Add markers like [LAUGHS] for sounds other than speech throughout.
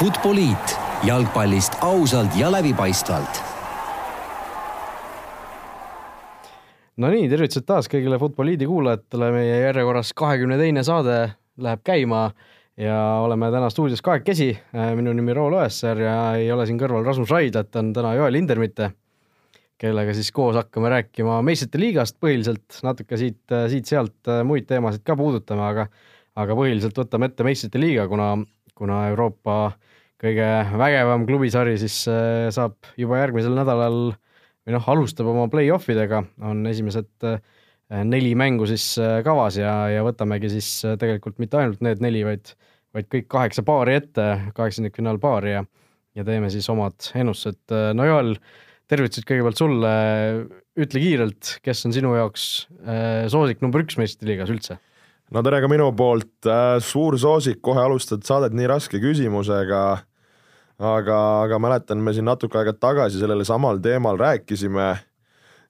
Futboliit jalgpallist ausalt ja läbipaistvalt. Nonii, tervitused taas kõigile Futboliidi kuulajatele, meie järjekorras kahekümne teine saade läheb käima ja oleme täna stuudios kahekesi. minu nimi Roel Oessar ja ei ole siin kõrval Rasmus Raidlat, on täna Joel Hindermitte, kellega siis koos hakkame rääkima meistrite liigast põhiliselt, natuke siit, siit-sealt muid teemasid ka puudutame, aga aga põhiliselt võtame ette meistrite liiga, kuna, kuna Euroopa kõige vägevam klubisari siis äh, saab juba järgmisel nädalal või noh, alustab oma play-off idega, on esimesed äh, neli mängu siis äh, kavas ja, ja võtamegi siis tegelikult mitte ainult need neli, vaid, vaid kõik kaheksa paari ette, kaheksandikfinaalpaari ja, ja teeme siis omad ennustused. no Joel, tervitused kõigepealt sulle, ütle kiirelt, kes on sinu jaoks soosik number üks meistriliigas üldse? No tere ka minu poolt, suur soosik, kohe alustad saadet nii raske küsimusega aga, aga mäletan, me siin natuke aega tagasi sellele samal teemal rääkisime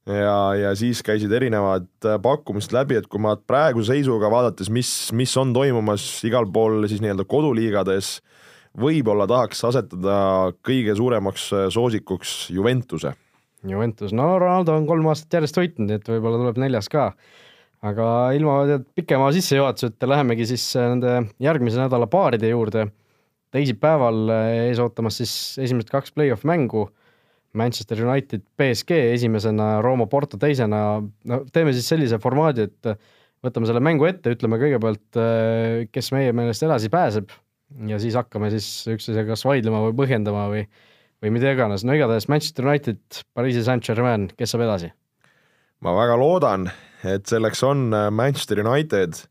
ja, ja siis käisid erinevad äh, pakkumised läbi, et kui ma praeguse seisuga vaadates, mis, mis on toimumas igal pool siis nii-öelda koduliigades, võib-olla tahaks asetada kõige suuremaks äh, soosikuks Juventuse. Juventus, no Ronaldo on kolm aastat järjest võitnud, nii et võib-olla tuleb neljas ka. aga ilma pikema sissejuhatuseta lähemegi siis äh, nende järgmise nädala paaride juurde teisipäeval eh, ees ootamas siis esimesed kaks play-off mängu. Manchester United, BSG esimesena, Rooma Porto teisena. no teeme siis sellise formaadi, et võtame selle mängu ette, ütleme kõigepealt, eh, kes meie meelest edasi pääseb ja siis hakkame siis üksteisega kas vaidlema või põhjendama või, või mida iganes. no igatahes Manchester United, Pariisi Saint-Germain, kes saab edasi? ma väga loodan, et selleks on eh, Manchester United.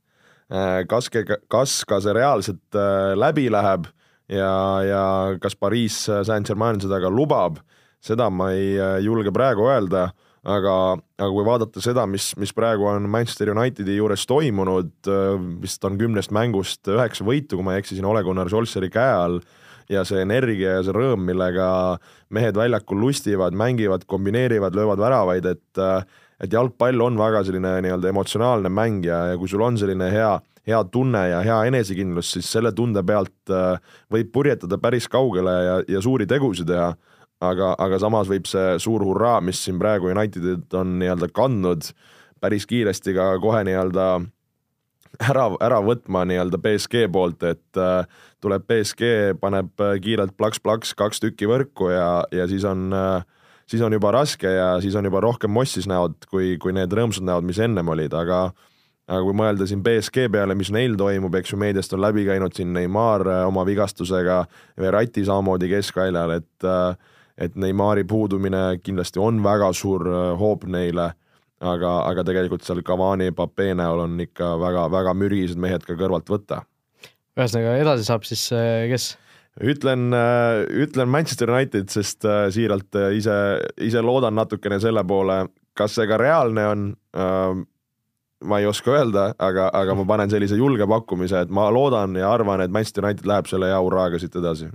kas, kas ka see reaalselt läbi läheb ja, ja kas Pariis Saint-Germain seda ka lubab, seda ma ei äh, julge praegu öelda, aga, aga kui vaadata seda, mis, mis praegu on Manchester Unitedi juures toimunud, äh, vist on kümnest mängust üheksa võitu, kui ma ei eksi, siin Ole Gunnar Solskjaeri käe all, ja see energia ja see rõõm, millega mehed väljakul lustivad, mängivad, kombineerivad, löövad väravaid, et äh, et jalgpall on väga selline nii-öelda emotsionaalne mäng ja, ja kui sul on selline hea hea tunne ja hea enesekindlus, siis selle tunde pealt äh, võib purjetada päris kaugele ja, ja suuri tegusid teha, aga, aga samas võib see suur hurraa, mis siin praegu Unitedit on nii-öelda kandnud, päris kiiresti ka kohe nii-öelda ära, ära võtma nii-öelda BSG poolt, et äh, tuleb BSG, paneb äh, kiirelt plaks-plaks kaks tükki võrku ja, ja siis on äh, siis on juba raske ja siis on juba rohkem mossis näod, kui, kui need rõõmsad näod, mis ennem olid, aga aga kui mõelda siin BSG peale, mis neil toimub, eks ju, meediast on läbi käinud siin Neimar äh, oma vigastusega, Verratti samamoodi keskväljal, et äh, et Neimari puudumine kindlasti on väga suur äh, hoop neile, aga, aga tegelikult seal Cavani, Pape näol on ikka väga-väga mürised mehed ka kõrvalt võtta. ühesõnaga, edasi saab siis kes? ütlen, ütlen Manchester United, sest siiralt ise, ise loodan natukene selle poole, kas see ka reaalne on ma ei oska öelda, aga, aga ma panen sellise julge pakkumise, et ma loodan ja arvan, et Manchester United läheb selle hea hurraaga siit edasi.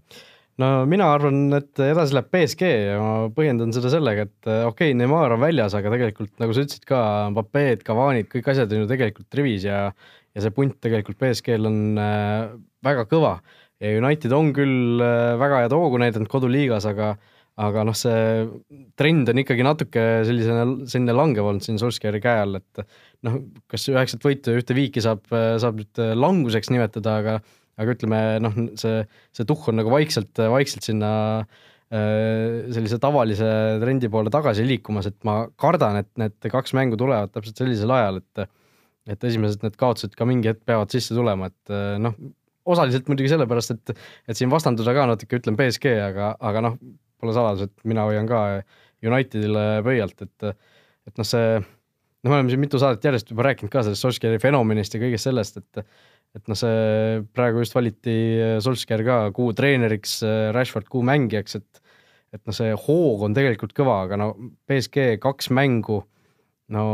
no mina arvan, et edasi läheb BSG ja ma põhjendan seda sellega, et okei okay,, Neimar on väljas, aga tegelikult nagu sa ütlesid ka, Mbapped, Cavanid, kõik asjad on ju tegelikult rivis ja ja see punt tegelikult BSG-l on äh, väga kõva ja United on küll äh, väga head hoogu näidanud koduliigas, aga aga noh, see trend on ikkagi natuke sellisena, selline langev olnud siin Solskjaeri käe all, et noh, kas üheksat võitu ja ühte viiki saab, saab nüüd languseks nimetada, aga aga ütleme noh, see, see tuhh on nagu vaikselt, vaikselt sinna äh, sellise tavalise trendi poole tagasi liikumas, et ma kardan, et need kaks mängu tulevad täpselt sellisel ajal, et et esimesed need kaotused ka mingi hetk peavad sisse tulema, et noh, osaliselt muidugi sellepärast, et et siin vastanduda ka natuke, ütlen BSG, aga, aga noh, pole saladus, et mina hoian ka Unitedile pöialt, et et noh, see no me oleme siin mitu saadet järjest juba rääkinud ka sellest Solskjaeri fenomenist ja kõigest sellest, et et noh, see praegu just valiti Solskjaer ka kuu treeneriks, Rashford kuu mängijaks, et et noh, see hoog on tegelikult kõva, aga no BSG kaks mängu, no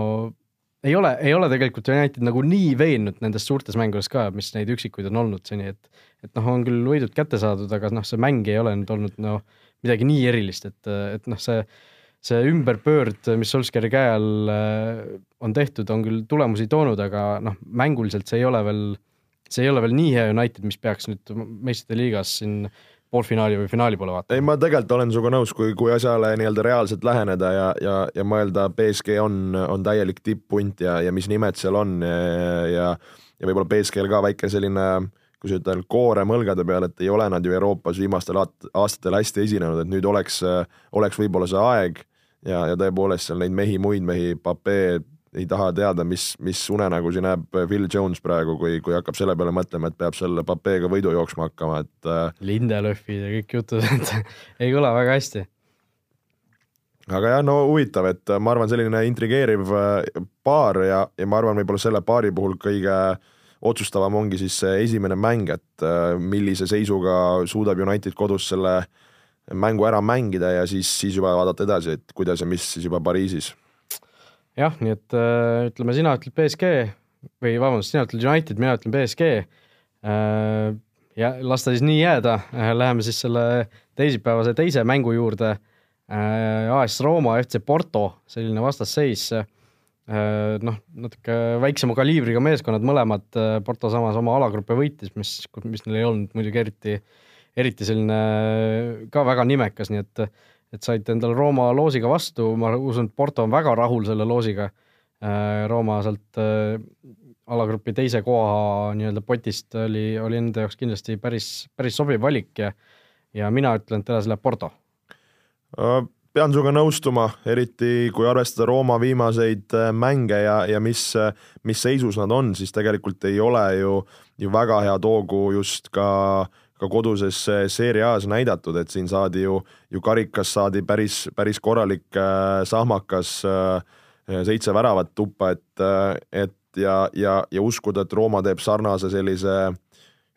ei ole, ei ole tegelikult United nagu nii veennud nendes suurtes mängudes ka, mis neid üksikuid on olnud seni, et et noh, on küll võidud kätte saadud, aga noh, see mäng ei ole nüüd olnud no midagi nii erilist, et, et noh, see see ümberpöörd, mis Solskjaeri käe all äh, on tehtud, on küll tulemusi toonud, aga noh, mänguliselt see ei ole veel, see ei ole veel nii hea United, mis peaks nüüd meistrite liigas siin poolfinaali või finaali poole vaatama. ei, ma tegelikult olen sinuga nõus, kui, kui asjale nii-öelda reaalselt läheneda ja, ja, ja mõelda, BSG on, on täielik tipp-punt ja, ja mis nimed seal on ja, ja, ja võib-olla BSG-l ka väike selline kui sa ütled koorem õlgade peal, et ei ole nad ju Euroopas viimastel aastatel hästi esinenud, et nüüd oleks, oleks võib-olla see aeg ja, ja tõepoolest seal neid mehi, muid mehi, Papee ei taha teada, mis, mis unenägusi näeb Phil Jones praegu, kui, kui hakkab selle peale mõtlema, et peab selle Papeega võidu jooksma hakkama, et. Äh, Lindelöfid ja kõik jutud, [LAUGHS] et ei kõla väga hästi. aga jah, no huvitav, et ma arvan, selline intrigeeriv äh, paar ja, ja ma arvan, võib-olla selle paari puhul kõige otsustavam ongi siis see esimene mäng, et äh, millise seisuga suudab United kodus selle mängu ära mängida ja siis, siis juba vaadata edasi, et kuidas ja mis siis juba Pariisis jah, nii et äh, ütleme, sina ütled BSG või vabandust, sina ütled United, mina ütlen BSG. Äh, ja las ta siis nii jääda, äh, läheme siis selle teisipäevase teise mängu juurde. AS Rooma, FC Porto, selline vastasseis. noh, natuke väiksema kaliibriga meeskonnad mõlemad, Porto samas oma alagruppe võitis, mis, mis neil ei olnud muidugi eriti, eriti selline ka väga nimekas, nii et et saite endale Rooma loosiga vastu, ma usun, et Porto on väga rahul selle loosiga. Äh, Rooma sealt äh, alagrupi teise koha nii-öelda potist oli, oli enda jaoks kindlasti päris, päris sobiv valik ja ja mina ütlen, et edasi läheb Porto. Äh, pean sinuga nõustuma, eriti kui arvestada Rooma viimaseid mänge ja, ja mis, mis seisus nad on, siis tegelikult ei ole ju, ju väga head hoogu just ka ka koduses Serie A-s näidatud, et siin saadi ju, ju karikas saadi päris, päris korralik äh, sahmakas äh,, seitse väravat tuppa, et äh,, et ja, ja, ja uskuda, et Rooma teeb sarnase sellise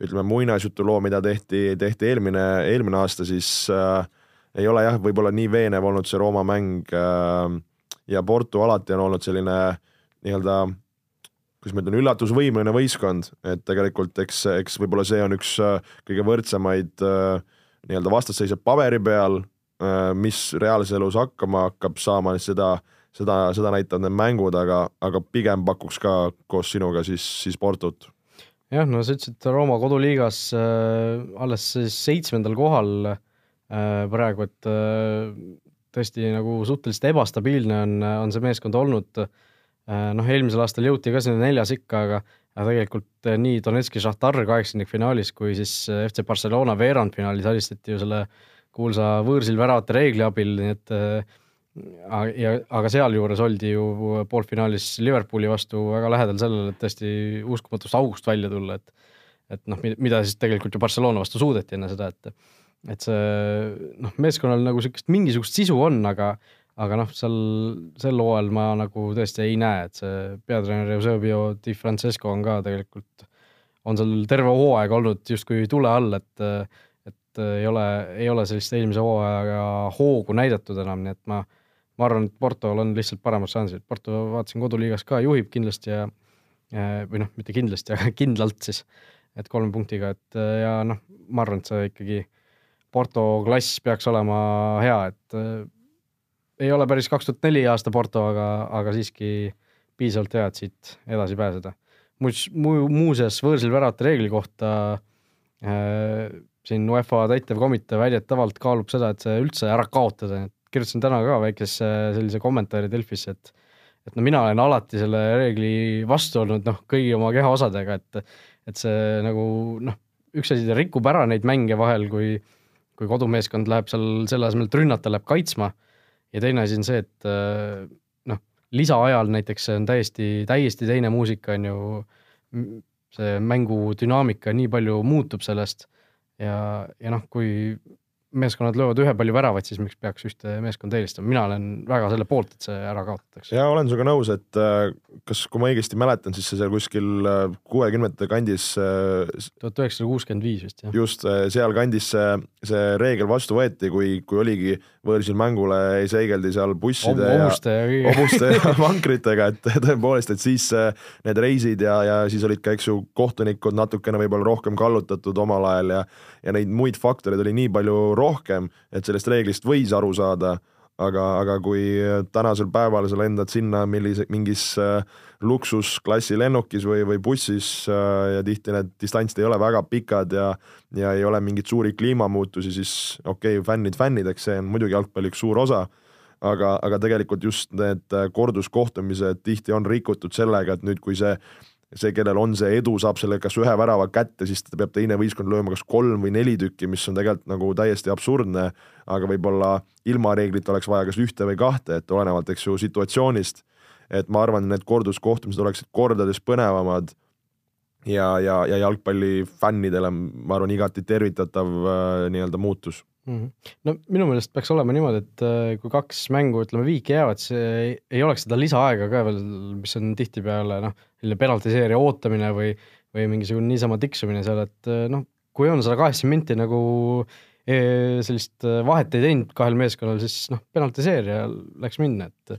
ütleme, muinasjutuloo, mida tehti, tehti eelmine, eelmine aasta, siis äh, ei ole jah, võib-olla nii veenev olnud see Rooma mäng äh, ja Porto alati on olnud selline nii-öelda kuidas ma ütlen, üllatusvõimeline võistkond, et tegelikult eks, eks võib-olla see on üks äh, kõige võrdsemaid äh, nii-öelda vastasseise paberi peal, äh, mis reaalses elus hakkama hakkab saama, seda, seda, seda näitavad need mängud, aga, aga pigem pakuks ka koos sinuga siis, siis Portut. jah, no sa ütlesid Rooma koduliigas äh, alles seitsmendal kohal äh, praegu, et äh, tõesti nagu suhteliselt ebastabiilne on, on see meeskond olnud Äh, noh, eelmisel aastal jõuti ka sinna neljas ikka, aga aga tegelikult äh, nii Donetski Šahtar kaheksandikfinaalis kui siis äh, FC Barcelona veerandfinaalis alistati ju selle kuulsa võõrsilväravate reegli abil, nii et ja aga sealjuures oldi ju poolfinaalis Liverpooli vastu väga lähedal sellele, et tõesti uskumatust august välja tulla, et et noh, mida siis tegelikult ju Barcelona vastu suudeti enne seda, et et see noh, meeskonnal nagu niisugust mingisugust sisu on, aga aga noh, seal sel hooajal ma nagu tõesti ei näe, et see peatreener Eusebio Di Francesco on ka tegelikult, on seal terve hooaeg olnud justkui tule all, et et ei ole, ei ole sellist eelmise hooajaga hoogu näidatud enam, nii et ma, ma arvan, et Portol on lihtsalt paremad šansid, Porto vaatasin koduliigas ka, juhib kindlasti ja või noh, mitte kindlasti, aga [LAUGHS] kindlalt siis, et kolme punktiga, et ja noh, ma arvan, et see ikkagi Porto klass peaks olema hea, et ei ole päris kaks tuhat neli aasta Porto, aga, aga siiski piisavalt hea, et siit edasi pääseda. muuseas mu,, muuseas võõrsil väravate reegli kohta äh, siin UEFA täitevkomitee väidetavalt kaalub seda, et see üldse ära kaotada, et kirjutasin täna ka väikese sellise kommentaari Delfisse, et et no mina olen alati selle reegli vastu olnud noh, kõigi oma kehaosadega, et et see nagu noh, üks asi, ta rikub ära neid mänge vahel, kui kui kodumeeskond läheb seal selle asemel, et rünnata, läheb kaitsma ja teine asi on see, et äh, noh, lisaajal näiteks on täiesti, täiesti teine muusika, on ju, see mängu dünaamika nii palju muutub sellest. Ja, ja noh, kui meeskonnad löövad ühepalju väravaid, siis miks peaks ühte meeskonda eelistama, mina olen väga selle poolt, et see ära kaotatakse. ja olen sinuga nõus, et äh, kas, kui ma õigesti mäletan, siis see seal kuskil äh, kuuekümnendate kandis. Äh, tuhat üheksasada kuuskümmend viis vist jah. just sealkandis see, see reegel vastu võeti, kui, kui oligi võõrsil mängule seigeldi seal busside Ob hobuste ja, ja hobuste ja [LAUGHS] vankritega, et [LAUGHS] tõepoolest, et siis need reisid ja, ja siis olid ka, eks ju, kohtunikud natukene võib-olla rohkem kallutatud omal ajal ja ja neid muid faktoreid oli nii palju rohkem, et sellest reeglist võis aru saada, aga, aga kui tänasel päeval sa lendad sinna millise, mingis äh, luksusklassi lennukis või, või bussis äh, ja tihti need distantsid ei ole väga pikad ja ja ei ole mingeid suuri kliimamuutusi, siis okei okay,, fännid fännideks, see on muidugi jalgpalli üks suur osa, aga, aga tegelikult just need äh, korduskohtumised tihti on rikutud sellega, et nüüd, kui see see, kellel on see edu, saab selle kas ühe värava kätte, siis ta peab teine võistkond lööma kas kolm või neli tükki, mis on tegelikult nagu täiesti absurdne, aga võib-olla ilma reeglita oleks vaja kas ühte või kahte, et olenevalt, eks ju, situatsioonist. Et ma arvan, need korduskohtumised oleksid kordades põnevamad ja, ja, ja jalgpallifännidele, ma arvan, igati tervitatav äh, nii-öelda muutus mm. -hmm. no minu meelest peaks olema niimoodi, et äh, kui kaks mängu, ütleme, viiki jäävad, siis ei, ei oleks seda lisaaega ka veel, mis on tihtipeale noh, selline penaltiseeria ootamine või, või mingisugune niisama tiksumine seal, et äh, noh, kui on sada kaheksakümmend minti nagu e, sellist vahet ei teinud kahel meeskonnal, siis noh, penaltiseeria läks minna, et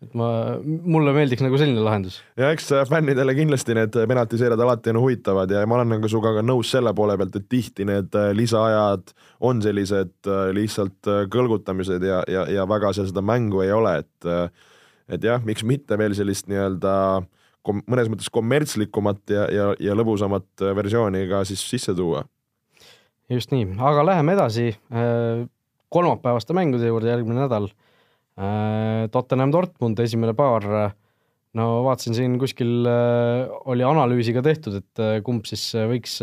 et ma, mulle meeldiks nagu selline lahendus. ja eks fännidele kindlasti need penaltiseerijad alati on huvitavad ja ma olen nagu sinuga ka nõus selle poole pealt, et tihti need äh, lisaajad on sellised äh, lihtsalt äh, kõlgutamised ja, ja, ja väga seal seda mängu ei ole, et et jah, miks mitte veel sellist nii-öelda kom-, mõnes mõttes kommertslikumat ja, ja, ja lõbusamat versiooni ka siis sisse tuua. just nii, aga läheme edasi kolmapäevaste mängude juurde järgmine nädal Äh, Tottenham Dortmund esimene paar, no vaatasin siin kuskil äh, oli analüüsi ka tehtud, et äh, kumb siis võiks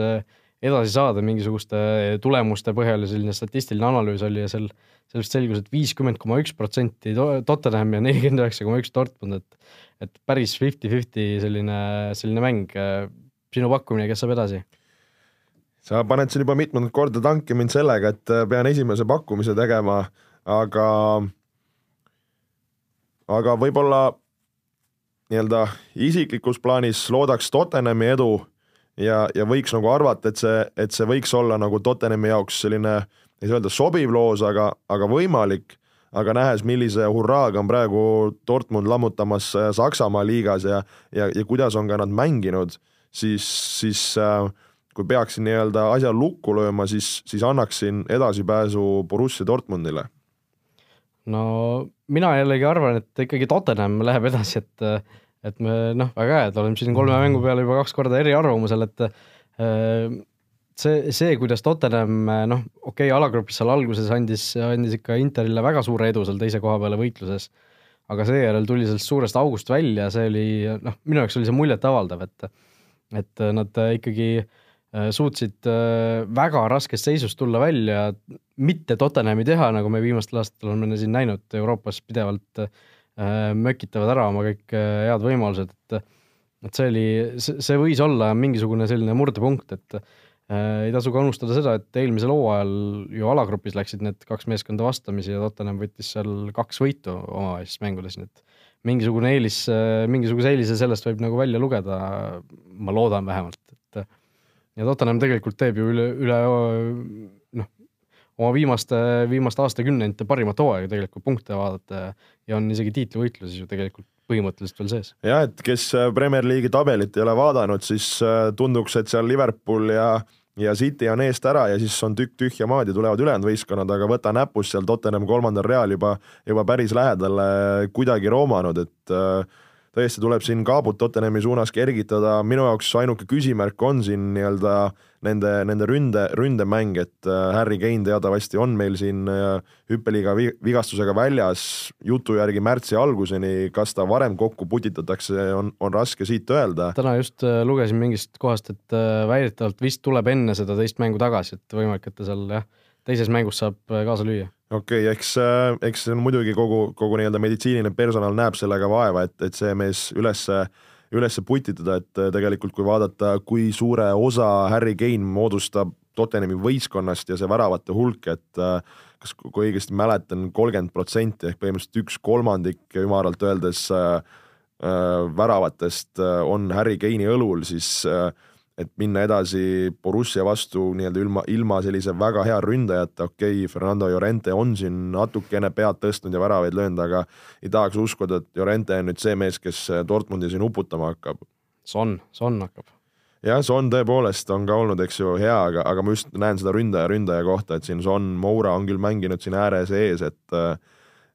edasi saada mingisuguste tulemuste põhjal ja selline statistiline analüüs oli ja seal, sellest selgus et, et viiskümmend koma üks protsenti Tottenham ja nelikümmend üheksa koma üks Dortmund, et, et päris fifty-fifty selline, selline mäng. sinu pakkumine, kes saab edasi? sa paned siin juba mitmendat korda tanki mind sellega, et pean esimese pakkumise tegema, aga aga võib-olla nii-öelda isiklikus plaanis loodaks Tottenhami edu ja, ja võiks nagu arvata, et see, et see võiks olla nagu Tottenhami jaoks selline, ei saa öelda sobiv loos, aga, aga võimalik, aga nähes, millise hurraaga on praegu Dortmund lammutamas äh, Saksamaa liigas ja, ja, ja kuidas on ka nad mänginud, siis, siis äh, kui peaksin nii-öelda asja lukku lööma, siis, siis annaksin edasipääsu Borussia Dortmundile no mina jällegi arvan, et ikkagi Tottenham läheb edasi, et et me noh, väga hea, et oleme siin kolme mängu peale juba kaks korda eriarvamusel, et äh, see, see, kuidas Tottenham noh, okei okay,, alagrupis seal alguses andis, andis ikka Interile väga suure edu seal teise koha peale võitluses, aga seejärel tuli sellest suurest august välja, see oli noh, minu jaoks oli see muljetavaldav, et et nad ikkagi Äh, suutsid äh, väga raskest seisust tulla välja, mitte Tottenhami teha, nagu me viimastel aastatel oleme siin näinud, Euroopas pidevalt äh, mökitavad ära oma kõik head võimalused, et et see oli, see võis olla mingisugune selline murdepunkt, et ei tasu ka unustada seda, et eelmisel hooajal ju alagrupis läksid need kaks meeskonda vastamisi ja Tottenham võttis seal kaks võitu omavahelistes mängudes, nii et mingisugune eelis, mingisuguse eelise sellest võib nagu välja lugeda, ma loodan vähemalt, et ja Tottenham tegelikult teeb ju üle, üle noh, oma viimaste, viimaste aastakümnendite parimat hooaega tegelikult punkte vaadata ja, on isegi tiitlivõitluses ju tegelikult põhimõtteliselt veel sees. jah, et kes äh, Premier League'i tabelit ei ole vaadanud, siis äh, tunduks, et seal Liverpool ja ja City on eest ära ja siis on tükk tühja maad ja tulevad ülejäänud võistkonnad, aga võta näpust seal Tottenham kolmandal real juba, juba päris lähedale kuidagi roomanud, et äh, tõesti tuleb siin kaabut Tottenhami suunas kergitada, minu jaoks ainuke küsimärk on siin nii-öelda nende, nende ründe, ründemäng, et äh, Harry Kane teatavasti on meil siin äh, hüppeliiga vigastusega väljas. Jutu järgi märtsi alguseni, kas ta varem kokku putitatakse, on, on raske siit öelda. täna just äh, lugesin mingist kohast, et väidetavalt vist tuleb enne seda teist mängu tagasi, et võimalik, et ta seal jah, teises mängus saab kaasa lüüa okei okay,, eks, äh, eks muidugi kogu, kogu nii-öelda meditsiiniline personal näeb sellega vaeva, et, et see mees ülesse, ülesse putitada, et äh, tegelikult kui vaadata, kui suure osa Harry Kane moodustab Tottenhami võistkonnast ja see väravate hulk, et äh, kas, kui õigesti mäletan, kolmkümmend protsenti ehk põhimõtteliselt üks kolmandik ümaralt öeldes äh, väravatest on Harry Kane'i õlul, siis äh, et minna edasi Borussia vastu nii-öelda ilma, ilma sellise väga hea ründajata, okei okay,, Fernando Llorente on siin natukene pead tõstnud ja väravaid löönud, aga ei tahaks uskuda, et Llorente on nüüd see mees, kes Dortmundi siin uputama hakkab. Son, Son hakkab. jah, Son tõepoolest on ka olnud, eks ju, hea, aga, aga ma just näen seda ründaja, ründaja kohta, et siin Son, Moura on küll mänginud siin ääre sees, et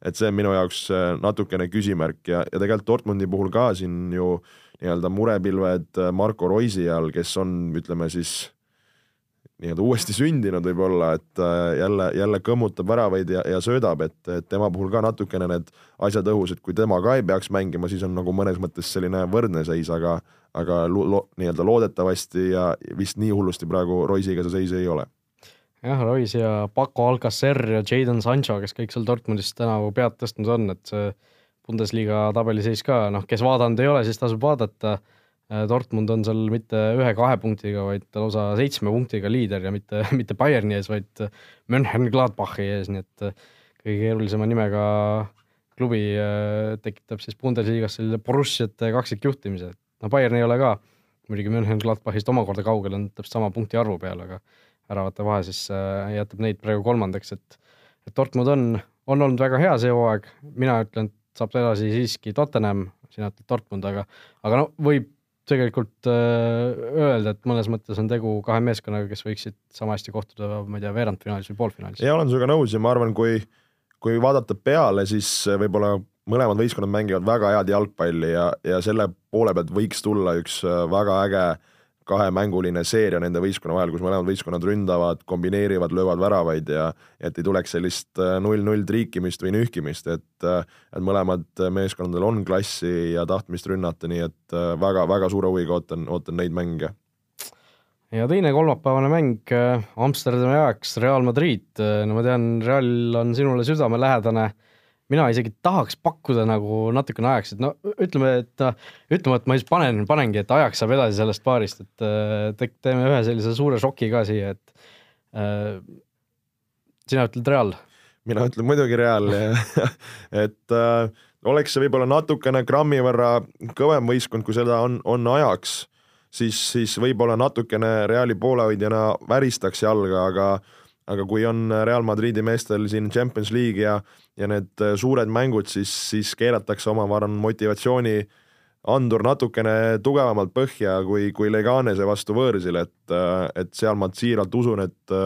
et see on minu jaoks natukene küsimärk ja, ja tegelikult Dortmundi puhul ka siin ju nii-öelda murepilved Marko Roisi all, kes on, ütleme siis nii-öelda uuesti [LAUGHS] sündinud võib-olla, et äh, jälle, jälle kõmmutab väravaid ja, ja söödab, et, et tema puhul ka natukene need asjad õhus, et kui tema ka ei peaks mängima, siis on nagu mõnes mõttes selline võrdne seis, aga aga lo, lo, nii-öelda loodetavasti ja vist nii hullusti praegu Roisiga see seis ei ole. jah, Rois ja Paco Alcacer ja Jadon Sancho, kes kõik seal Dortmundis tänavu pead tõstnud on, et see Bundesliga tabeliseis ka, noh, kes vaadanud ei ole, siis tasub vaadata. Äh, Dortmund on seal mitte ühe-kahe punktiga, vaid lausa seitsme punktiga liider ja mitte, [LAUGHS] mitte Bayerni ees, vaid Mönchengladbachi ees, nii et äh, kõige keerulisema nimega klubi äh, tekitab siis Bundesliga-s selle Borussiate kaksikjuhtimise, no Bayern ei ole ka. Muidugi Mönchengladbachist omakorda kaugel, on täpselt sama punkti arvu peal, aga väravate vahe siis jätab neid praegu kolmandaks, et et Dortmund on, on olnud väga hea see hooaeg, mina ütlen, et saab edasi siiski Tottenham, sina ütled Dortmund, aga aga no võib tegelikult äh, öelda, et mõnes mõttes on tegu kahe meeskonnaga, kes võiksid sama hästi kohtuda, ma ei tea, veerandfinaalis või poolfinaalis. ja olen sinuga nõus ja ma arvan, kui, kui vaadata peale, siis võib-olla mõlemad võistkonnad mängivad väga head jalgpalli ja, ja selle poole pealt võiks tulla üks äh, väga äge äh, kahemänguline seeria nende võistkonna vahel, kus mõlemad võistkonnad ründavad, kombineerivad, löövad väravaid ja et ei tuleks sellist äh, null-null triikimist või nühkimist, et äh, et mõlemad meeskondadel on klassi ja tahtmist rünnata, nii et väga-väga äh, suure huviga ootan, ootan neid mänge. ja teine kolmapäevane mäng Amsterdami ajaks Real Madrid, no ma tean, Real on sinule südamelähedane mina isegi tahaks pakkuda nagu natukene ajaks, et no ütleme, et ütleme, et ma siis panen, panengi, et ajaks saab edasi sellest paarist, et te, teeme ühe sellise suure šoki ka siia, et äh, sina ütled Real? mina ütlen muidugi Real [LAUGHS] et äh, oleks see võib-olla natukene grammi võrra kõvem võistkond, kui seda on, on ajaks, siis, siis võib-olla natukene Reali poolehoidjana väristaks jalga, aga aga kui on Real Madridi meestel siin Champions League ja ja need äh, suured mängud, siis, siis keeratakse oma, ma arvan, motivatsiooni andur natukene tugevamalt põhja kui, kui Leganese vastu võõrsil, et, äh, et seal ma siiralt usun, et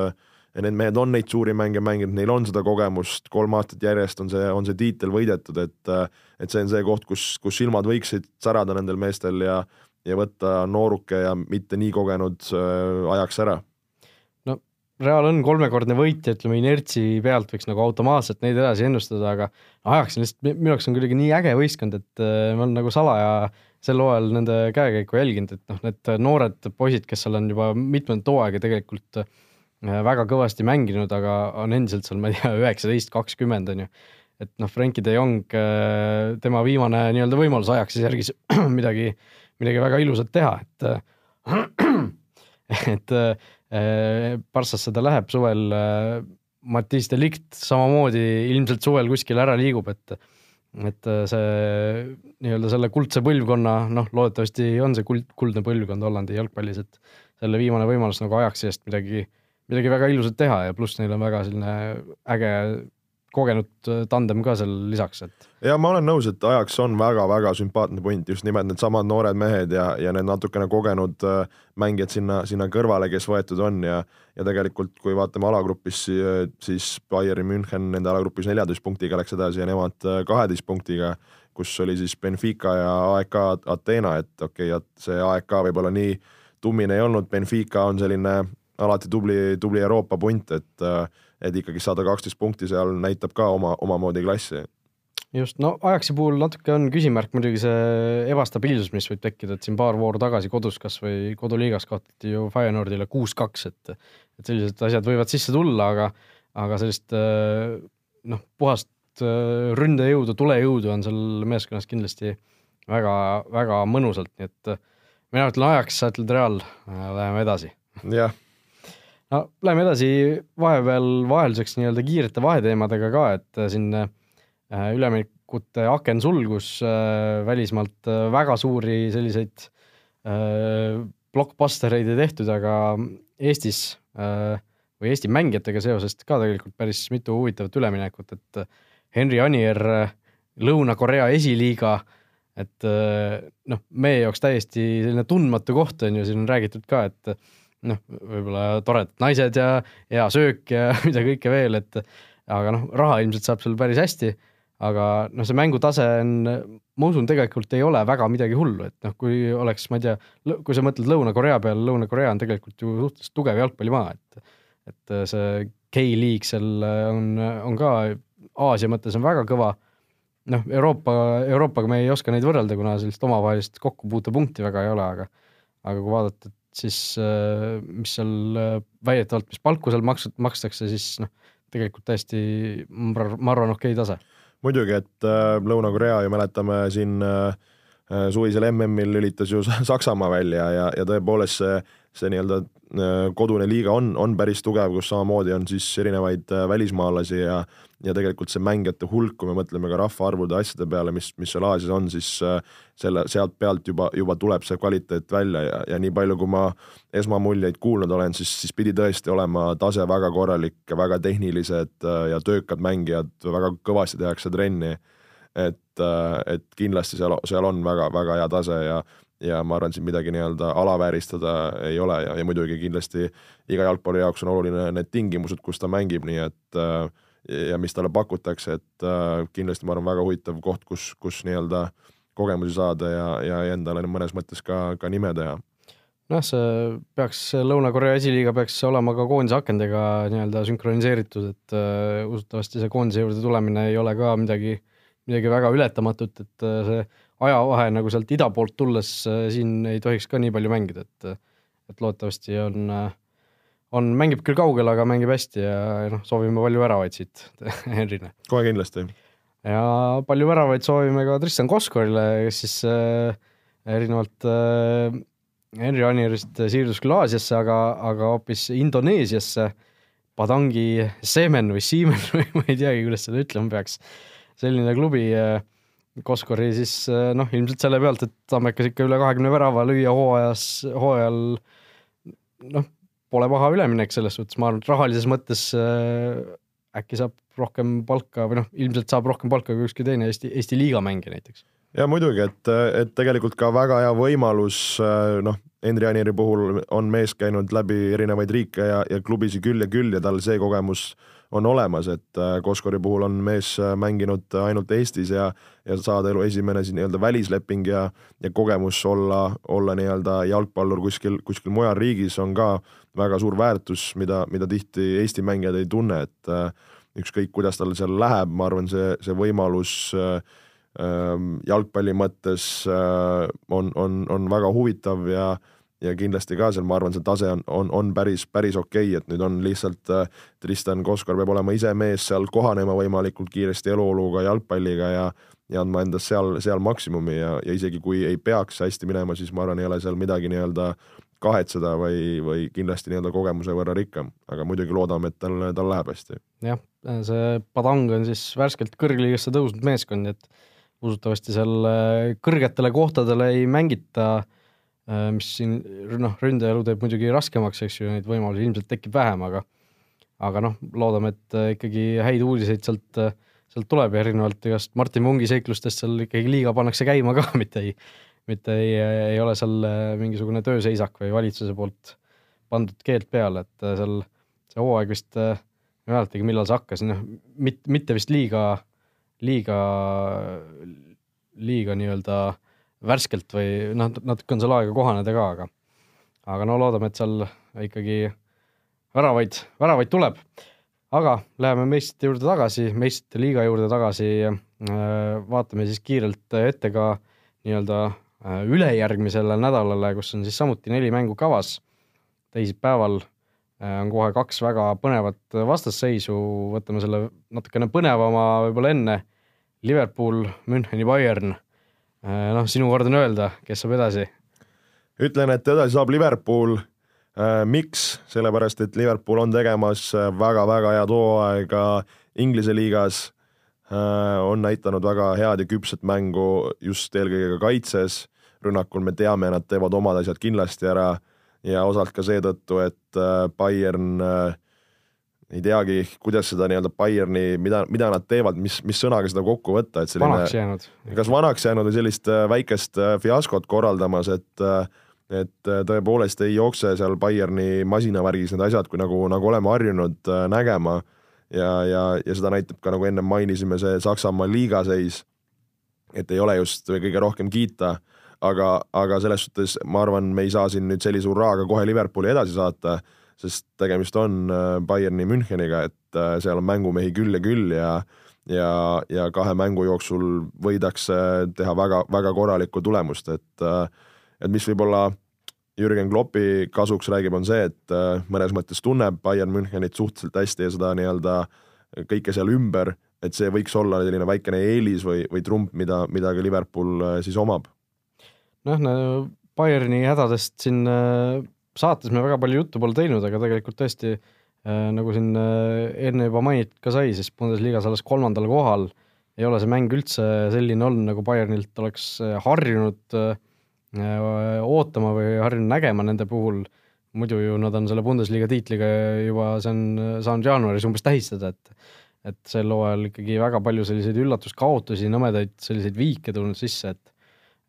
et need mehed on neid suuri mänge mänginud, neil on seda kogemust, kolm aastat järjest on see, on see tiitel võidetud, et et see on see koht, kus, kus silmad võiksid särada nendel meestel ja ja võtta nooruke ja mitte nii kogenud äh, ajaks ära Real on kolmekordne võitja, ütleme inertsi pealt võiks nagu automaatselt neid edasi ennustada, aga ajaks on lihtsalt, minu jaoks on kuidagi nii äge võistkond, et äh, ma olen nagu salaja sel hooajal nende käekäiku jälginud, et noh, need noored poisid, kes seal on juba mitmendat hooaega tegelikult äh, väga kõvasti mänginud, aga on endiselt seal, ma ei tea, üheksateist, kakskümmend on ju. et noh, Frenkie de Jong, äh, tema viimane nii-öelda võimalus ajaks siis järgis [CLEARS THROAT] midagi, midagi väga ilusat teha, et [CLEARS THROAT] et Äh, Barssasse ta läheb suvel, äh, Mattias Delikt samamoodi ilmselt suvel kuskil ära liigub, et et äh, see nii-öelda selle kuldse põlvkonna, noh, loodetavasti on see kuld, kuldne põlvkond Hollandi jalgpallis, et selle viimane võimalus nagu ajaks seest midagi, midagi väga ilusat teha ja pluss neil on väga selline äge kogenud äh, tandem ka seal lisaks, et. ja ma olen nõus, et ajaks on väga-väga sümpaatne punt, just nimelt needsamad noored mehed ja, ja need natukene kogenud äh, mängijad sinna, sinna kõrvale, kes võetud on ja ja tegelikult, kui vaatame alagrupis, siis Bayern München nende alagrupis neljateist punktiga läks edasi ja nemad äh, kaheteist punktiga, kus oli siis Benfica ja AEK Ateena, et okei okay,, et see AEK võib-olla nii tummine ei olnud, Benfica on selline alati tubli, tubli Euroopa punt, et äh, et ikkagi saada kaksteist punkti seal näitab ka oma, omamoodi klassi. just, no Ajaxi puhul natuke on küsimärk muidugi see ebastabiilsus, mis võib tekkida, et siin paar vooru tagasi kodus kas või koduliigas kaotati ju Feyenoordile kuus-kaks, et et sellised asjad võivad sisse tulla, aga aga sellist noh, puhast ründejõudu, tulejõudu on seal meeskonnas kindlasti väga-väga mõnusalt, nii et mina ütlen Ajax, sa ütled Real, läheme edasi. jah no läheme edasi vahepeal vahelduseks nii-öelda kiirete vaheteemadega ka, et äh, siin äh, üleminekute aken sulgus äh, välismaalt väga suuri selliseid blockbustereid ei tehtud, aga Eestis või Eesti mängijatega seoses ka tegelikult päris mitu huvitavat üleminekut, et Henri Anier, Lõuna-Korea esiliiga, et noh, meie jaoks täiesti selline tundmatu koht on ju, siin on räägitud ka, et noh, võib-olla toredad naised ja hea söök ja [LAUGHS] mida kõike veel, et aga noh, raha ilmselt saab seal päris hästi. aga noh, see mängutase on, ma usun, tegelikult ei ole väga midagi hullu, et noh, kui oleks, ma ei tea, kui sa mõtled Lõuna-Korea peale, Lõuna-Korea on tegelikult ju suhteliselt tugev jalgpallimaa, et et see K-liig seal on, on ka Aasia mõttes on väga kõva. noh, Euroopa, Euroopaga me ei oska neid võrrelda, kuna sellist omavahelist kokkupuutepunkti väga ei ole, aga aga kui vaadata, et siis mis seal väidetavalt, mis palku seal maks-, makstakse, siis noh, tegelikult täiesti ma arvan, okei okay tase. Muidugi, et äh, Lõuna-Korea ju mäletame siin äh, äh suvisel MM-il lülitas ju [LAUGHS] Saksamaa välja ja, ja tõepoolest see, see nii-öelda äh, kodune liiga on, on päris tugev, kus samamoodi on siis erinevaid äh, välismaalasi ja ja tegelikult see mängijate hulk, kui me mõtleme ka rahvaarvude asjade peale, mis, mis seal Aasias on, siis äh, selle, sealt pealt juba, juba tuleb see kvaliteet välja ja, ja nii palju, kui ma esmamuljeid kuulnud olen, siis, siis pidi tõesti olema tase väga korralik, väga tehnilised äh, ja töökad mängijad, väga kõvasti tehakse trenni. Et, äh, et kindlasti seal, seal on väga-väga hea tase ja ja ma arvan, siin midagi nii-öelda alavääristada ei ole ja, ja muidugi kindlasti iga jalgpalli jaoks on oluline need tingimused, kus ta mängib, nii et äh, ja mis talle pakutakse, et äh, kindlasti ma arvan, väga huvitav koht, kus, kus nii-öelda kogemusi saada ja, ja endale mõnes mõttes ka, ka nime teha. Noh, see peaks, Lõuna-Korea esiliiga peaks olema ka koondise akendega nii-öelda sünkroniseeritud, et usutavasti see koondise juurde tulemine ei ole ka midagi, midagi väga ületamatut, et uh, see ajavahe nagu sealt ida poolt tulles uh, siin ei tohiks ka nii palju mängida, et et loodetavasti on on, mängib küll kaugel, aga mängib hästi ja noh, soovime palju väravaid siit [LAUGHS] Henrile. kohe kindlasti. ja palju väravaid soovime ka Tristan Koskorile, kes siis äh, erinevalt äh, Henri Anierist siirdus küll Aasiasse, aga, aga hoopis Indoneesiasse, Padangi Semen või Siimen [LAUGHS] või ma ei teagi, kuidas seda ütlema peaks. Selline klubi äh, Koskori siis äh, noh, ilmselt selle pealt, et tammekas ikka üle kahekümne värava lüüa hooajas, hooajal noh, pole paha üleminek selles suhtes, ma arvan, et rahalises mõttes äh, äkki saab rohkem palka või noh, ilmselt saab rohkem palka kui ükski teine Eesti, Eesti liiga mängija näiteks. ja muidugi, et, et tegelikult ka väga hea võimalus, äh, noh, Henri Anieri puhul on mees käinud läbi erinevaid riike ja, ja klubisid küll ja küll ja tal see kogemus on olemas, et äh, Koskori puhul on mees äh, mänginud ainult Eestis ja, ja saada elu esimene siis nii-öelda välisleping ja, ja kogemus olla, olla nii-öelda jalgpallur kuskil, kuskil mujal riigis on ka väga suur väärtus, mida, mida tihti Eesti mängijad ei tunne, et äh, ükskõik, kuidas tal seal läheb, ma arvan, see, see võimalus äh, ähm, jalgpalli mõttes on, on, on väga huvitav ja ja kindlasti ka seal, ma arvan, see tase on, on, on päris, päris okei okay,, et nüüd on lihtsalt äh, Tristan Koskor peab olema ise mees seal, kohanema võimalikult kiiresti eluoluga, jalgpalliga ja ja andma endast seal, seal maksimumi ja, ja isegi kui ei peaks hästi minema, siis ma arvan, ei ole seal midagi nii-öelda kahetseda või, või kindlasti nii-öelda kogemuse võrra rikkam, aga muidugi loodame, et tal, tal läheb hästi. jah, see Padang on siis värskelt kõrgliigasse tõusnud meeskond, et usutavasti seal äh, kõrgetele kohtadele ei mängita, mis siin noh, ründajalu teeb muidugi raskemaks, eks ju, neid võimalusi ilmselt tekib vähem, aga aga noh, loodame, et äh, ikkagi häid uudiseid sealt, sealt tuleb ja erinevalt igast Martin Mungi seiklustest seal ikkagi liiga pannakse käima ka, [LAUGHS] mitte ei mitte ei, ei ole seal äh, mingisugune tööseisak või valitsuse poolt pandud keeld peale, et äh, seal see hooaeg vist, äh, ei mäletagi, millal see hakkas, noh, mitte, mitte vist liiga, liiga, liiga nii-öelda värskelt või noh, natuke on seal aega kohaneda ka, aga aga no loodame, et seal ikkagi väravaid, väravaid tuleb. aga läheme meistrite juurde tagasi, meistrite liiga juurde tagasi, vaatame siis kiirelt ette ka nii-öelda Äh, ülejärgmisele nädalale, kus on siis samuti neli mängu kavas. teisipäeval äh, on kohe kaks väga põnevat vastasseisu, võtame selle natukene põnevama võib-olla enne. Liverpool, Müncheni Bayern. Äh, noh, sinu kord on öelda, kes saab edasi? ütlen, et edasi saab Liverpool. miks? sellepärast, et Liverpool on tegemas väga-väga head hooaega Inglise liigas on näidanud väga head ja küpset mängu just eelkõige ka kaitses rünnakul me teame, nad teevad omad asjad kindlasti ära ja osalt ka seetõttu, et äh, Bayern äh, ei teagi, kuidas seda nii-öelda Bayerni, mida, mida nad teevad, mis, mis sõnaga seda kokku võtta, et selline vanaks jäänud. kas vanaks jäänud või sellist äh, väikest fiaskot korraldamas, et et tõepoolest ei jookse seal Bayerni masinavärgis need asjad, kui nagu, nagu oleme harjunud nägema. Ja, ja, ja seda näitab ka, nagu ennem mainisime, see Saksamaa liigaseis, et ei ole just kõige rohkem kiita, aga, aga selles suhtes ma arvan, me ei saa siin nüüd sellise hurraaga kohe Liverpooli edasi saata, sest tegemist on äh, Bayerni Müncheniga, et äh, seal on mängumehi küll ja küll ja ja, ja kahe mängu jooksul võidakse teha väga, väga korralikku tulemust, et äh, et mis võib-olla Jürgen Kloppi kasuks räägib, on see, et mõnes mõttes tunneb Bayern Münchenit suhteliselt hästi ja seda nii-öelda kõike seal ümber, et see võiks olla selline väikene eelis või, või trump, mida, mida ka Liverpool siis omab. Noh no,, Bayerni hädadest siin saates me väga palju juttu pole teinud, aga tegelikult tõesti äh, nagu siin äh, enne juba mainitud ka sai, siis Bundesliga-s alles kolmandal kohal ei ole see mäng üldse selline olnud, nagu Bayernilt oleks harjunud ootama või harjunud nägema nende puhul. muidu ju nad on selle Bundesliga tiitliga juba, see on saanud jaanuaris umbes tähistada, et et sel hooajal ikkagi väga palju selliseid üllatuskaotusi, nõmedaid selliseid viike tulnud sisse, et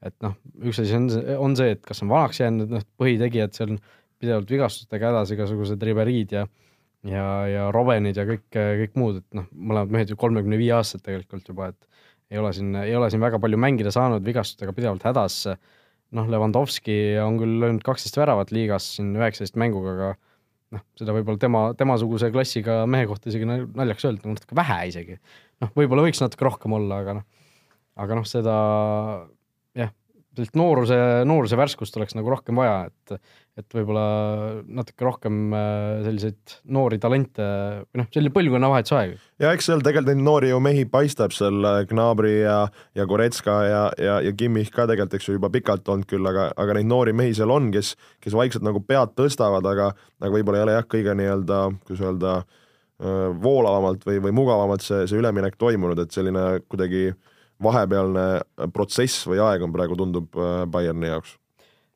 et noh, üks asi on, on see, et kas on vanaks jäänud, noh, põhitegijad seal pidevalt vigastustega hädas, igasugused Riberid ja ja, ja Robenid ja kõik, kõik muud, et noh, mõlemad mehed ju kolmekümne viie aastased tegelikult juba, et ei ole siin, ei ole siin väga palju mängida saanud, vigastustega pidevalt hädas. noh, Levandovski on küll löönud kaksteist väravat liigas siin üheksateist mänguga, aga noh, seda võib-olla tema, temasuguse klassiga mehe kohta isegi naljaks öelda, natuke vähe isegi. noh, võib-olla võiks natuke rohkem olla, aga noh, aga noh, seda sellist nooruse, nooruse värskust oleks nagu rohkem vaja, et et võib-olla natuke rohkem äh, selliseid noori talente või noh, selline põlvkonnavahetusaeg. ja eks seal tegelikult neid noori ju mehi paistab seal äh, Gnabry ja, ja Goretska ja, ja, ja Kimmich ka tegelikult, eks ju, juba pikalt olnud küll, aga, aga neid noori mehi seal on, kes, kes vaikselt nagu pead tõstavad, aga, aga võib-olla ei ole jah, kõige nii-öelda, kuidas öelda, äh, voolavamalt või, või mugavamalt see, see üleminek toimunud, et selline kuidagi äh, vahepealne protsess või aeg on praegu, tundub äh, Bayerni jaoks?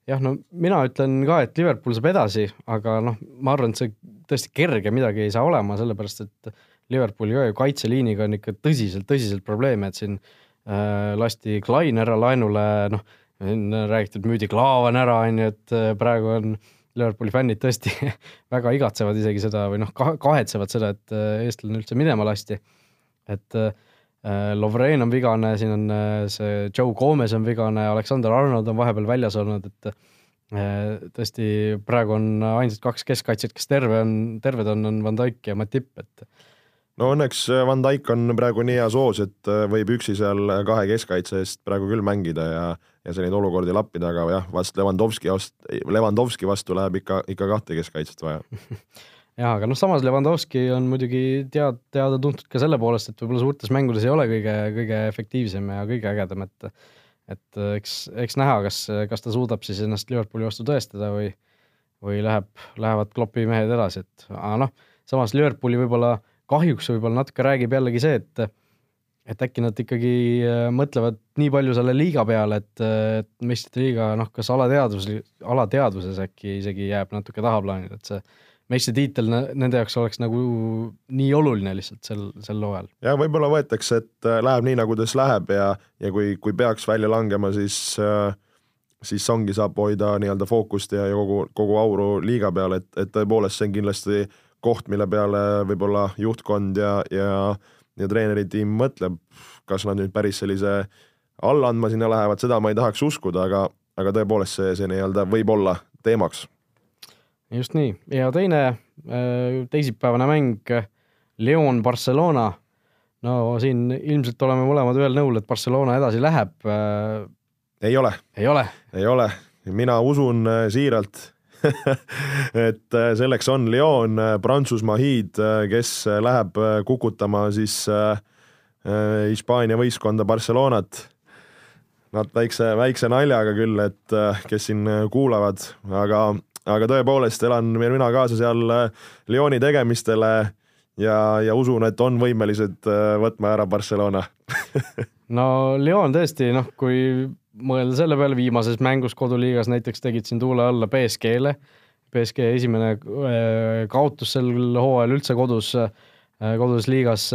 jah, no mina ütlen ka, et Liverpool saab edasi, aga noh, ma arvan, et see tõesti kerge midagi ei saa olema, sellepärast et Liverpooli ka ju kaitseliiniga on ikka tõsiselt, tõsiselt probleeme, et siin äh, lasti Klein ära laenule, noh, räägitud, müüdi Klaavan ära, on ju, et äh, praegu on Liverpooli fännid tõesti [LAUGHS] väga igatsevad isegi seda või noh, kahetsevad seda, et äh, eestlane üldse minema lasti. et äh, Äh, Lovren on vigane, siin on äh, see Joe Gomez on vigane, Aleksander Arnold on vahepeal väljas olnud, et äh, tõesti praegu on ainsad kaks keskkaitsjat, kes terve on, terved on, on Van Dijk ja Matip, et no õnneks Van Dijk on praegu nii heas hoos, et võib üksi seal kahe keskkaitse eest praegu küll mängida ja ja selliseid olukordi lappida, aga jah, vast Levandovski vastu, Levandovski vastu läheb ikka, ikka kahte keskkaitset vaja [LAUGHS] jaa, aga noh, samas Levanovski on muidugi tead, teada-tuntud ka selle poolest, et võib-olla suurtes mängudes ei ole kõige, kõige efektiivsem ja kõige ägedam, et et eks, eks näha, kas, kas ta suudab siis ennast Liverpooli vastu tõestada või või läheb, lähevad Kloppi mehed edasi, et aga noh, samas Liverpooli võib-olla kahjuks võib-olla natuke räägib jällegi see, et et äkki nad ikkagi äh, mõtlevad nii palju selle liiga peale, et, et meistrite liiga noh, kas alateadvus, alateadvuses äkki isegi jääb natuke tahaplaanile, et see meistritiitel nende jaoks oleks nagu nii oluline lihtsalt sel, sel hooajal. ja võib-olla võetakse, et äh, läheb nii, nagu tas läheb ja, ja kui, kui peaks välja langema, siis äh, siis ongi, saab hoida nii-öelda fookust ja, ja kogu, kogu auru liiga peal, et, et tõepoolest see on kindlasti koht, mille peale võib-olla juhtkond ja, ja, ja treeneritiim mõtleb, kas nad nüüd päris sellise alla andma sinna lähevad, seda ma ei tahaks uskuda, aga, aga tõepoolest see, see nii-öelda võib olla teemaks just nii, ja teine äh, teisipäevane mäng, Leon Barcelona. no siin ilmselt oleme mõlemad ühel nõul, et Barcelona edasi läheb. Äh, ei ole. ei ole? ei ole, mina usun äh, siiralt [LAUGHS] et selleks on Lyon, Prantsusmaa hiid, kes läheb kukutama siis Hispaania võistkonda Barcelonat. Nad väikse, väikse naljaga küll, et kes siin kuulavad, aga aga tõepoolest elan mina kaasa seal äh, Lyoni tegemistele ja, ja usun, et on võimelised äh, võtma ära Barcelona [LAUGHS] no Lyon tõesti, noh, kui mõelda selle peale, viimases mängus koduliigas näiteks tegid siin tuule alla BSG-le. BSG esimene äh, kaotus sel hooajal üldse kodus, koduses liigas.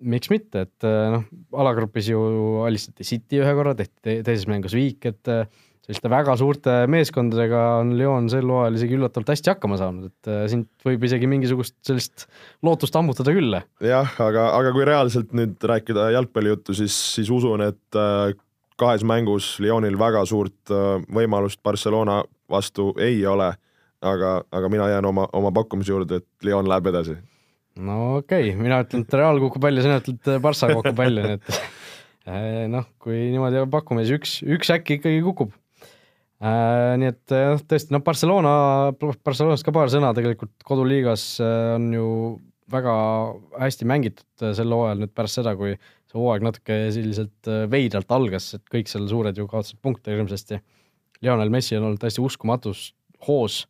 miks mitte, et noh, alagrupis ju alistati City ühe korra, tehti teises mängus viik, et selliste väga suurte meeskondadega on Lyon sel hooajal isegi üllatavalt hästi hakkama saanud, et äh, siit võib isegi mingisugust sellist lootust ammutada küll. jah, aga, aga kui reaalselt nüüd rääkida jalgpallijuttu, siis, siis usun, et äh, kahes mängus Lyonil väga suurt äh, võimalust Barcelona vastu ei ole, aga, aga mina jään oma, oma pakkumise juurde, et Lyon läheb edasi. no okei okay., mina ütlen, et Real kukub välja, sina ütled, Barca kukub välja, nii et [LAUGHS] noh, kui niimoodi pakume, siis üks, üks äkki ikkagi kukub nii et jah, tõesti, noh, Barcelona, Barcelonast ka paar sõna tegelikult koduliigas äh, on ju väga hästi mängitud äh, sel hooajal nüüd pärast seda, kui see hooaeg natuke selliselt veidralt algas, et kõik seal suured ju kaotasid punkte hirmsasti. Lionel Messi on olnud täiesti uskumatus hoos,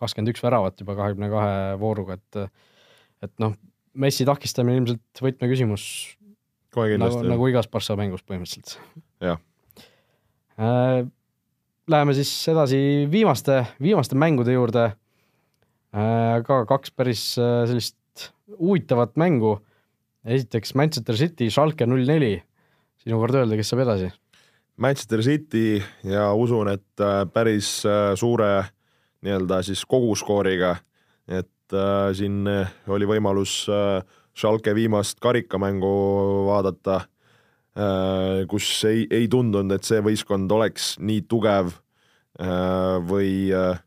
kakskümmend üks väravat juba kahekümne kahe vooruga, et et noh, Messi takistamine ilmselt võtmeküsimus. nagu, nagu igas Barca mängus põhimõtteliselt. jah Läheme siis edasi viimaste, viimaste mängude juurde. Äh, ka kaks päris äh, sellist huvitavat mängu. esiteks Manchester City, Schalke null neli. sinu kord öelda, kes saab edasi? Manchester City ja usun, et äh, päris suure nii-öelda siis koguskooriga, et äh, siin oli võimalus äh, Schalke viimast karikamängu vaadata Äh, kus ei, ei tundunud, et see võistkond oleks nii tugev äh, või, äh,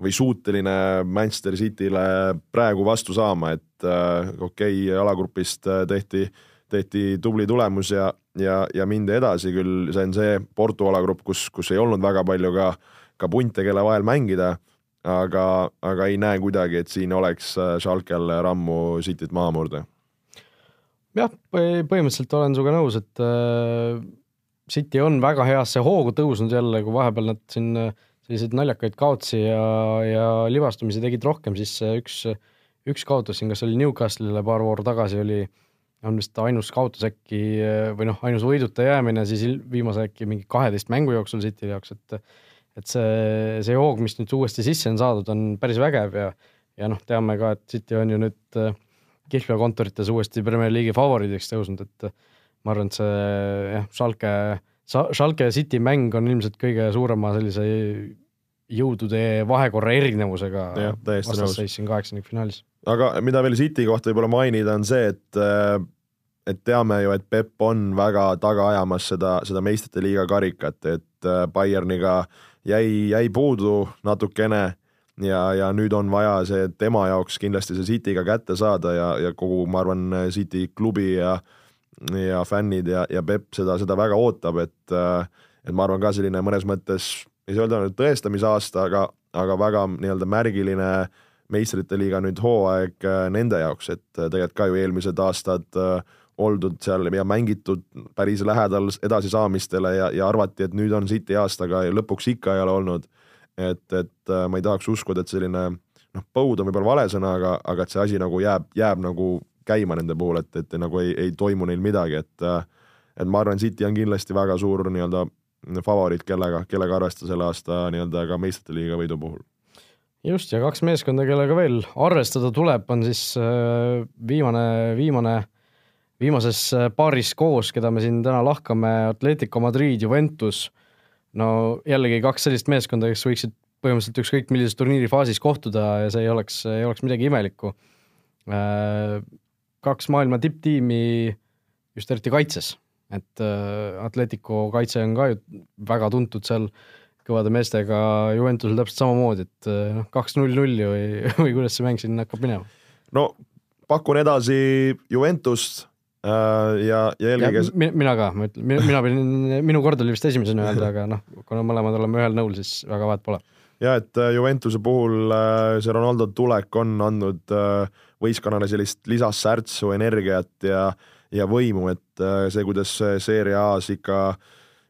või suuteline Manchester City'le praegu vastu saama, et okei okay,, alagrupist tehti, tehti tubli tulemus ja, ja, ja mindi edasi, küll see on see Porto alagrupp, kus, kus ei olnud väga palju ka, ka punte, kelle vahel mängida, aga, aga ei näe kuidagi, et siin oleks Schalkel rammu Cityt maha murda jah, põhimõtteliselt olen sinuga nõus, et äh, City on väga heasse hoogu tõusnud jälle, kui vahepeal nad siin äh, selliseid naljakaid kaotsi ja, ja libastumisi tegid rohkem, siis üks, üks kaotus siin, kas oli Newcastle'ile paar vooru tagasi, oli, on vist ainus kaotus äkki äh, või noh, ainus võiduta jäämine siis viimase äkki mingi kaheteist mängu jooksul City jaoks, et et see, see hoog, mis nüüd uuesti sisse on saadud, on päris vägev ja ja noh, teame ka, et City on ju nüüd äh, kihlveokontorites uuesti Premier League'i favoriidiks tõusnud, et ma arvan, et see jah, Schalke, Schalke ja City mäng on ilmselt kõige suurema sellise jõudude vahekorra erinevusega vastasseis siin kaheksandikfinaalis. aga mida veel City kohta võib-olla mainida, on see, et et teame ju, et Pepp on väga taga ajamas seda, seda meistrite liiga karikat, et Bayerniga jäi, jäi puudu natukene ja, ja nüüd on vaja see tema jaoks kindlasti see City ka kätte saada ja, ja kogu, ma arvan, City klubi ja ja fännid ja, ja Peep seda, seda väga ootab, et et ma arvan ka selline mõnes mõttes, ei saa öelda nüüd tõestamisaasta, aga, aga väga nii-öelda märgiline meistrite liiga nüüd hooaeg äh, nende jaoks, et tegelikult ka ju eelmised aastad äh, oldud seal ja mängitud päris lähedal edasisaamistele ja, ja arvati, et nüüd on City aastaga ja lõpuks ikka ei ole olnud et, et äh, ma ei tahaks uskuda, et selline noh, põud on võib-olla vale sõna, aga, aga et see asi nagu jääb, jääb nagu käima nende puhul, et, et nagu ei, ei toimu neil midagi, et äh, et ma arvan, City on kindlasti väga suur nii-öelda favoriit, kellega, kellega arvestada selle aasta nii-öelda ka meistrite liiga võidu puhul. just, ja kaks meeskonda, kellega veel arvestada tuleb, on siis äh, viimane, viimane, viimases paaris koos, keda me siin täna lahkame, Atletico Madrid, Juventus no jällegi kaks sellist meeskonda, kes võiksid põhimõtteliselt ükskõik millises turniiri faasis kohtuda ja see ei oleks, ei oleks midagi imelikku. Äh, kaks maailma tipptiimi just eriti kaitses, et äh, Atletico kaitse on ka ju väga tuntud seal kõvade meestega, Juventusel täpselt samamoodi, et äh, noh, kaks null nulli või, [LAUGHS] või kuidas see mäng siin hakkab minema? no pakun edasi Juventust ja, ja eelkõige. mina ka, ma ütlen, mina pidin, minu kord oli vist esimesena öelda, aga noh, kuna mõlemad oleme ühel nõul, siis väga vahet pole. ja et äh, Juventuse puhul äh, see Ronaldo tulek on andnud võistkonnale sellist lisasärtsu, energiat ja, ja võimu, et see, kuidas Serie A-s ikka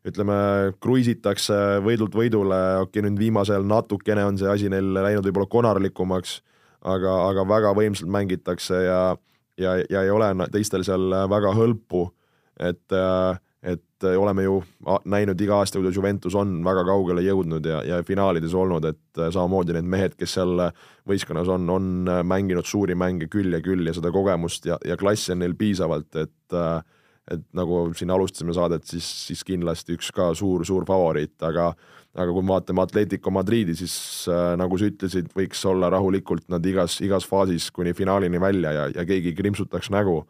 ütleme, kruiisitakse võidult võidule, okei okay,, nüüd viimasel natukene on see asi neil läinud võib-olla konarlikumaks, aga, aga väga võimsalt mängitakse ja ja, ja ei ole teistel seal väga hõlpu, et, et oleme ju näinud iga aasta, kuidas Juventus on väga kaugele jõudnud ja, ja finaalides olnud, et samamoodi need mehed, kes seal võistkonnas on, on mänginud suuri mänge küll ja küll ja seda kogemust ja, ja klassi on neil piisavalt, et et nagu siin alustasime saadet, siis, siis kindlasti üks ka suur-suur favoriit, aga aga kui me vaatame Atletico Madridi, siis äh, nagu sa ütlesid, võiks olla rahulikult nad igas, igas faasis kuni finaalini välja ja, ja keegi krimpsutaks nägu.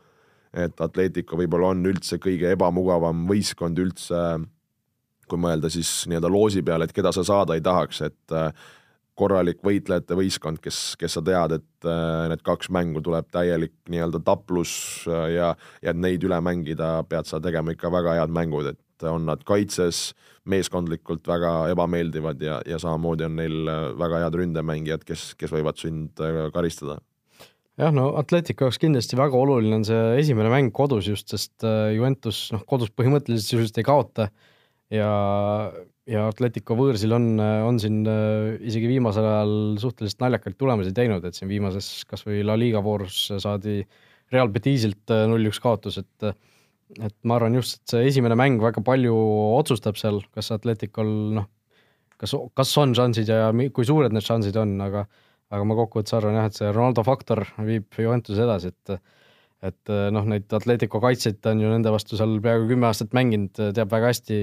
et Atletico võib-olla on üldse kõige ebamugavam võistkond üldse, kui mõelda siis nii-öelda loosi peale, et keda sa saada ei tahaks, et äh, korralik võitlejate võistkond, kes, kes sa tead, et äh, need kaks mängu tuleb täielik nii-öelda taplus ja, ja et neid üle mängida, pead sa tegema ikka väga head mängud, et on nad kaitses meeskondlikult väga ebameeldivad ja, ja samamoodi on neil äh, väga head ründemängijad, kes, kes võivad sind äh, karistada. jah, no Atletico jaoks kindlasti väga oluline on see esimene mäng kodus just, sest Juventus noh, kodus põhimõtteliselt sisuliselt ei kaota ja, ja Atletico võõrsil on, on siin isegi viimasel ajal suhteliselt naljakaid tulemusi teinud, et siin viimases kas või La Liga voorus saadi Real Betisilt null-üks kaotus, et et ma arvan just, et see esimene mäng väga palju otsustab seal, kas Atleticul noh, kas, kas on šansid ja kui suured need šansid on, aga aga ma kokkuvõttes arvan jah, et see Ronaldo faktor viib Juventuse edasi, et et noh, neid Atletico kaitsjaid on ju nende vastu seal peaaegu kümme aastat mänginud, teab väga hästi,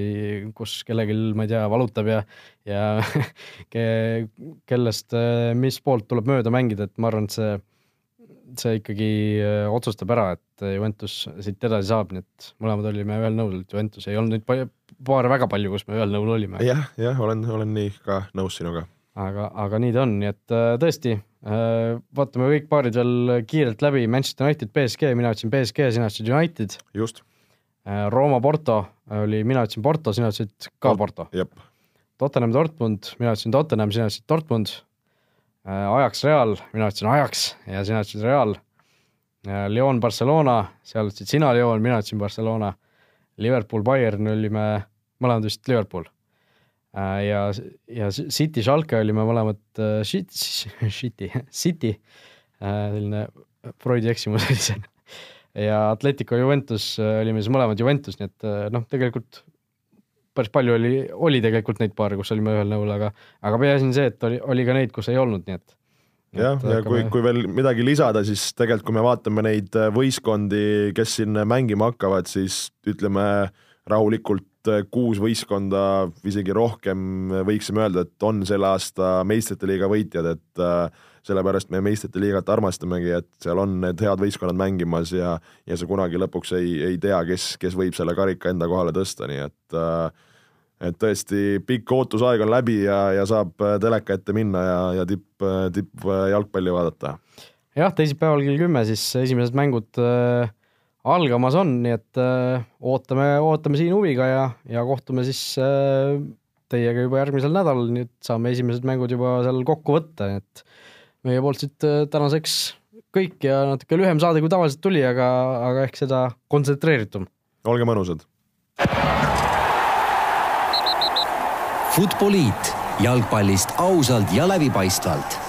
kus kellelgi, ma ei tea, valutab ja ja [LAUGHS] ke, kellest, mis poolt tuleb mööda mängida, et ma arvan, et see see ikkagi äh, otsustab ära, et Juventus siit edasi saab, nii et mõlemad olime ühel nõul, et Juventus ei olnud neid paare väga palju, kus me ühel nõul olime. jah, jah, olen, olen nii ka nõus sinuga. aga, aga nii ta on, nii et äh, tõesti, äh, vaatame kõik paarid veel kiirelt läbi, Manchester United, BSG, mina ütlesin BSG, sina ütlesid United. just. Rooma, Porto oli, mina ütlesin Porto, sina ütlesid ka Porto. Tottenham, Dortmund, mina ütlesin Tottenham, sina ütlesid Dortmund Äh, Ajax Real, mina ütlesin Ajax ja sina ütlesid Real. Lyon Barcelona, seal ütlesid sina Lyon, mina ütlesin Barcelona. Liverpool Bayern olime mõlemad vist Liverpool. Äh, ja, ja City Schalke olime mõlemad äh, shit, [LAUGHS] shit'i, City, selline Freudi eksimus oli see. ja Atletico Juventus olime siis mõlemad Juventus, nii et noh, tegelikult päris palju oli, oli tegelikult neid paare, kus olime ühel nõul, aga, aga peaasi on see, et oli, oli ka neid, kus ei olnud, nii et. jah, ja kui, kui veel midagi lisada, siis tegelikult, kui me vaatame neid äh, võistkondi, kes siin mängima hakkavad, siis ütleme rahulikult äh, kuus võistkonda, isegi rohkem võiksime öelda, et on selle aasta meistrite liiga võitjad, et äh, sellepärast me meistrite liigat armastamegi, et seal on need head võistkonnad mängimas ja, ja sa kunagi lõpuks ei, ei tea, kes, kes võib selle karika enda kohale tõsta, nii et äh, et tõesti pikk ootusaeg on läbi ja, ja saab äh, teleka ette minna ja, ja tipp, äh, tippjalgpalli vaadata. jah, teisipäeval kell kümme siis esimesed mängud äh, algamas on, nii et äh, ootame, ootame siin huviga ja, ja kohtume siis äh, teiega juba järgmisel nädalal, nii et saame esimesed mängud juba seal kokku võtta, nii et meie poolt siit äh, tänaseks kõik ja natuke lühem saade kui tavaliselt tuli, aga, aga ehk seda kontsentreeritum. olge mõnusad. Futboliit. Jalgpallist ausalt ja läbipaistvalt